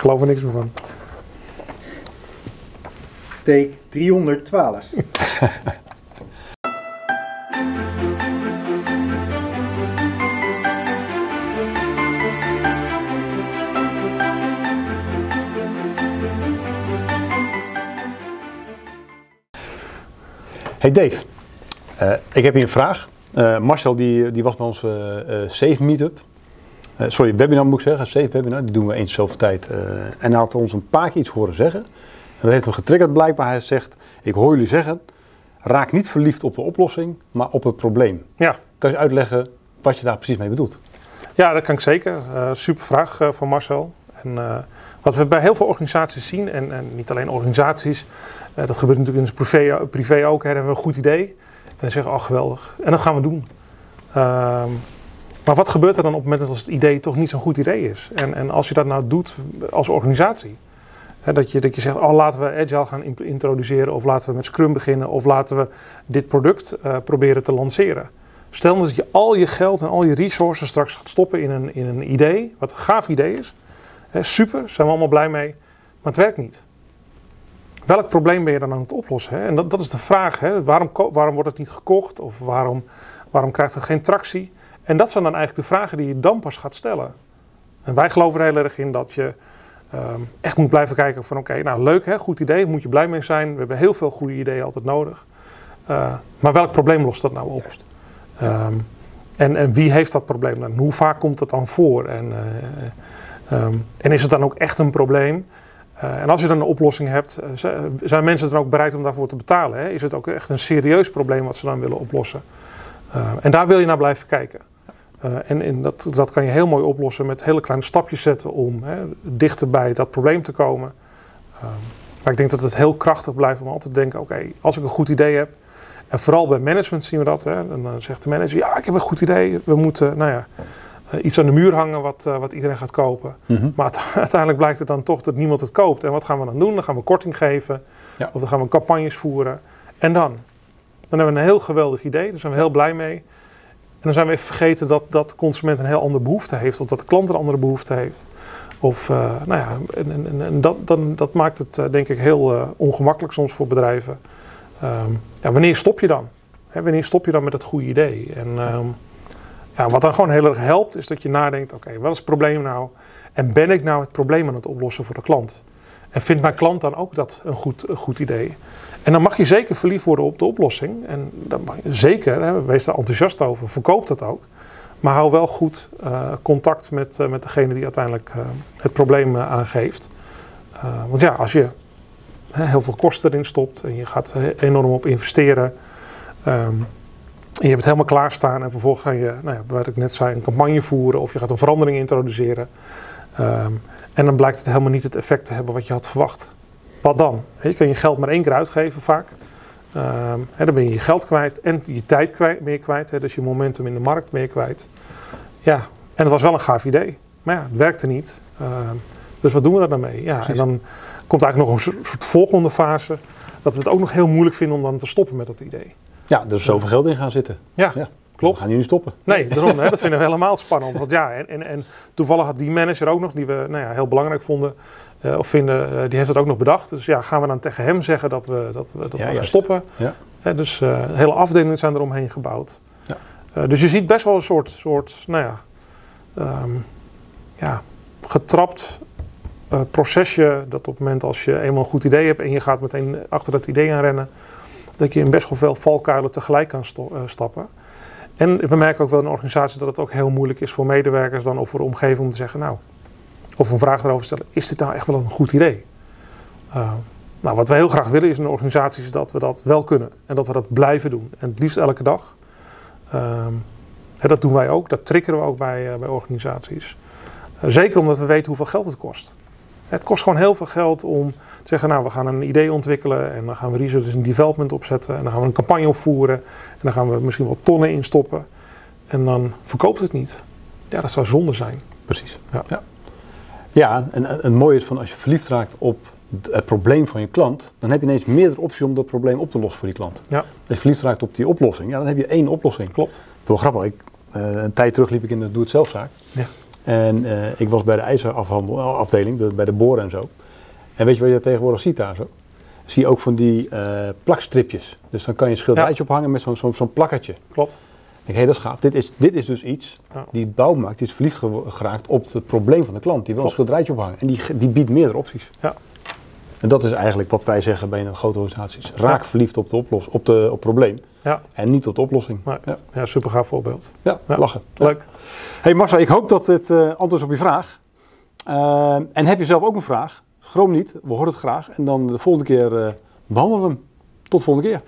Ik geloof er niks meer van. Take 312. Hey Dave, eh, ik heb hier een vraag. Eh, Marcel die, die was bij onze eh Safe Meetup. Eh, sorry, webinar moet ik zeggen, Safe Webinar. Die doen we eens zoveel tijd. eh, en hij had ons een paar keer iets horen zeggen. En dat heeft hem getriggerd blijkbaar. Hij zegt, ik hoor jullie zeggen, raak niet verliefd op de oplossing, maar op het probleem. Ja, Kan je uitleggen wat je daar precies mee bedoelt? ja dat kan ik zeker. Eh super vraag van Marcel. En wat we bij heel veel organisaties zien, en, en niet alleen organisaties, dat gebeurt natuurlijk in het privé, privé ook. Hè, dan hebben we een goed idee. En dan zeggen we, oh geweldig. En dat gaan we doen. Maar wat gebeurt er dan op het moment dat het idee toch niet zo'n goed idee is? En, en als je dat nou doet als organisatie. Hè, dat, je, dat je zegt, oh, laten we Agile gaan introduceren. Of laten we met Scrum beginnen. Of laten we dit product eh, proberen te lanceren. Stel nou dat je al je geld en al je resources straks gaat stoppen in een, in een idee. Wat een gaaf idee is. Hè, super, zijn we allemaal blij mee. Maar het werkt niet. Welk probleem ben je dan aan het oplossen? Hè? En dat, dat is de vraag. Hè? Waarom, waarom wordt het niet gekocht? Of waarom, waarom krijgt het geen tractie? En dat zijn dan eigenlijk de vragen die je dan pas gaat stellen. En wij geloven er heel erg in dat je ehm, echt moet blijven kijken van oké, nou leuk hè, goed idee, moet je blij mee zijn. We hebben heel veel goede ideeën altijd nodig. Uh, maar welk probleem lost dat nou op? Ehm, en, en wie heeft dat probleem dan? Hoe vaak komt het dan voor? En, uh, um, en is het dan ook echt een probleem? Uh, en als je dan een oplossing hebt, zijn mensen dan ook bereid om daarvoor te betalen? Hè? Is het ook echt een serieus probleem wat ze dan willen oplossen? En daar wil je naar blijven kijken. Uh, en, en dat, dat, kan je heel mooi oplossen met hele kleine stapjes zetten om hè, dichter bij dat probleem te komen. Uh, maar ik denk dat het heel krachtig blijft om altijd te denken: oké, okay, als ik een goed idee heb. En vooral bij management zien we dat. Hè, dan zegt de manager: ja, ik heb een goed idee. We moeten, nou ja. Uh, iets aan de muur hangen wat, uh, wat iedereen gaat kopen. Mm -hmm. Maar uiteindelijk blijkt het dan toch dat niemand het koopt. En wat gaan we dan doen? Dan gaan we korting geven. Ja. Of dan gaan we campagnes voeren. En dan? Dan hebben we een heel geweldig idee. Daar zijn we heel blij mee. En dan zijn we even vergeten dat, dat de consument een heel andere behoefte heeft. Of dat de klant een andere behoefte heeft. Of, uh, nou ja, en, en, en dat, dan, dat maakt het uh, denk ik heel uh, ongemakkelijk soms voor bedrijven. Um, ja, wanneer stop je dan? Hè, wanneer stop je dan met het goede idee? En um, ja, wat dan gewoon heel erg helpt, is dat je nadenkt: oké, wat is het probleem nou? En ben ik nou het probleem aan het oplossen voor de klant? En vindt mijn klant dan ook dat een goed, goed idee? En dan mag je zeker verliefd worden op de oplossing. En dan zeker, hè, wees daar enthousiast over, verkoop dat ook. Maar hou wel goed uh, contact met, uh, met degene die uiteindelijk uh, het probleem aangeeft. want ja, als je heel veel kosten erin stopt en je gaat enorm op investeren. Um, en je hebt het helemaal klaarstaan en vervolgens ga je, nou ja, wat ik net zei, een campagne voeren of je gaat een verandering introduceren. Um, en dan blijkt het helemaal niet het effect te hebben wat je had verwacht. Wat dan? Je kan je geld maar één keer uitgeven vaak. Um, hè, dan ben je je geld kwijt en je tijd kwijt, meer kwijt. Hè, dus je momentum in de markt meer kwijt. Ja, en het was wel een gaaf idee. Maar ja, het werkte niet. Um, dus wat doen we daar dan mee? Ja, Precies. en dan komt eigenlijk nog een soort volgende fase. Dat we het ook nog heel moeilijk vinden om dan te stoppen met dat idee. Ja, er is zoveel geld in gaan zitten. Ja, ja. Klopt. We gaan nu stoppen. Nee, daarom, hè, dat vinden we helemaal spannend. Want ja, en, en, en toevallig had die manager ook nog, die we nou ja, heel belangrijk vonden, uh, of vinden, uh, die heeft het ook nog bedacht. Dus ja, gaan we dan tegen hem zeggen dat we, dat we, dat ja, we gaan stoppen? Ja. Hè, dus uh, hele afdelingen zijn eromheen gebouwd. Ja. dus je ziet best wel een soort, soort nou ja, um, ja getrapt procesje. Dat op het moment als je eenmaal een goed idee hebt en je gaat meteen achter dat idee aan rennen, dat je in best wel veel valkuilen tegelijk kan stappen. En we merken ook wel in organisaties dat het ook heel moeilijk is voor medewerkers dan of voor de omgeving om te zeggen, nou, of een vraag erover stellen, is dit nou echt wel een goed idee? Uh, nou, wat we heel graag willen is in organisaties dat we dat wel kunnen en dat we dat blijven doen. En het liefst elke dag. Hè, dat doen wij ook, dat triggeren we ook bij, uh, bij organisaties. Uh, zeker omdat we weten hoeveel geld het kost. Het kost gewoon heel veel geld om te zeggen, nou, we gaan een idee ontwikkelen en dan gaan we research en development opzetten en dan gaan we een campagne opvoeren en dan gaan we misschien wel tonnen instoppen en dan verkoopt het niet. Ja, dat zou zonde zijn. Precies. Ja, ja. ja en het mooie is van als je verliefd raakt op het probleem van je klant, dan heb je ineens meerdere opties om dat probleem op te lossen voor die klant. Ja. Als je verliefd raakt op die oplossing, ja, dan heb je één oplossing. Klopt. Wel grappig. Ik, uh, een tijd terug liep ik in de doe-het-zelfzaak. Ja. En eh, ik was bij de ijzerafdeling, de- bij de boren en zo. En weet je wat je tegenwoordig ziet daar zo? Zie je ook van die eh, plakstripjes. Dus dan kan je een schilderijtje ophangen met zo'n zo'n plakkertje. Klopt. Ik denk, hé, dat is gaaf. Dit is, dit is dus iets Ja. die bouwmarkt die is verliefd ge- geraakt op het probleem van de klant. Die wil een schilderijtje ophangen. En die, die biedt meerdere opties. Ja. En dat is eigenlijk wat wij zeggen bij een grote organisaties. Raak verliefd op, de oplos, op, de, op het probleem Ja, en niet de oplossing. Nee. Ja, ja super gaaf voorbeeld. ja, Ja. lachen. Leuk. Hey Marcel, ik hoop dat dit eh antwoord is op je vraag. Eh, en heb je zelf ook een vraag? Schroom niet, we horen het graag. En dan de volgende keer eh, behandelen we hem. Tot de volgende keer.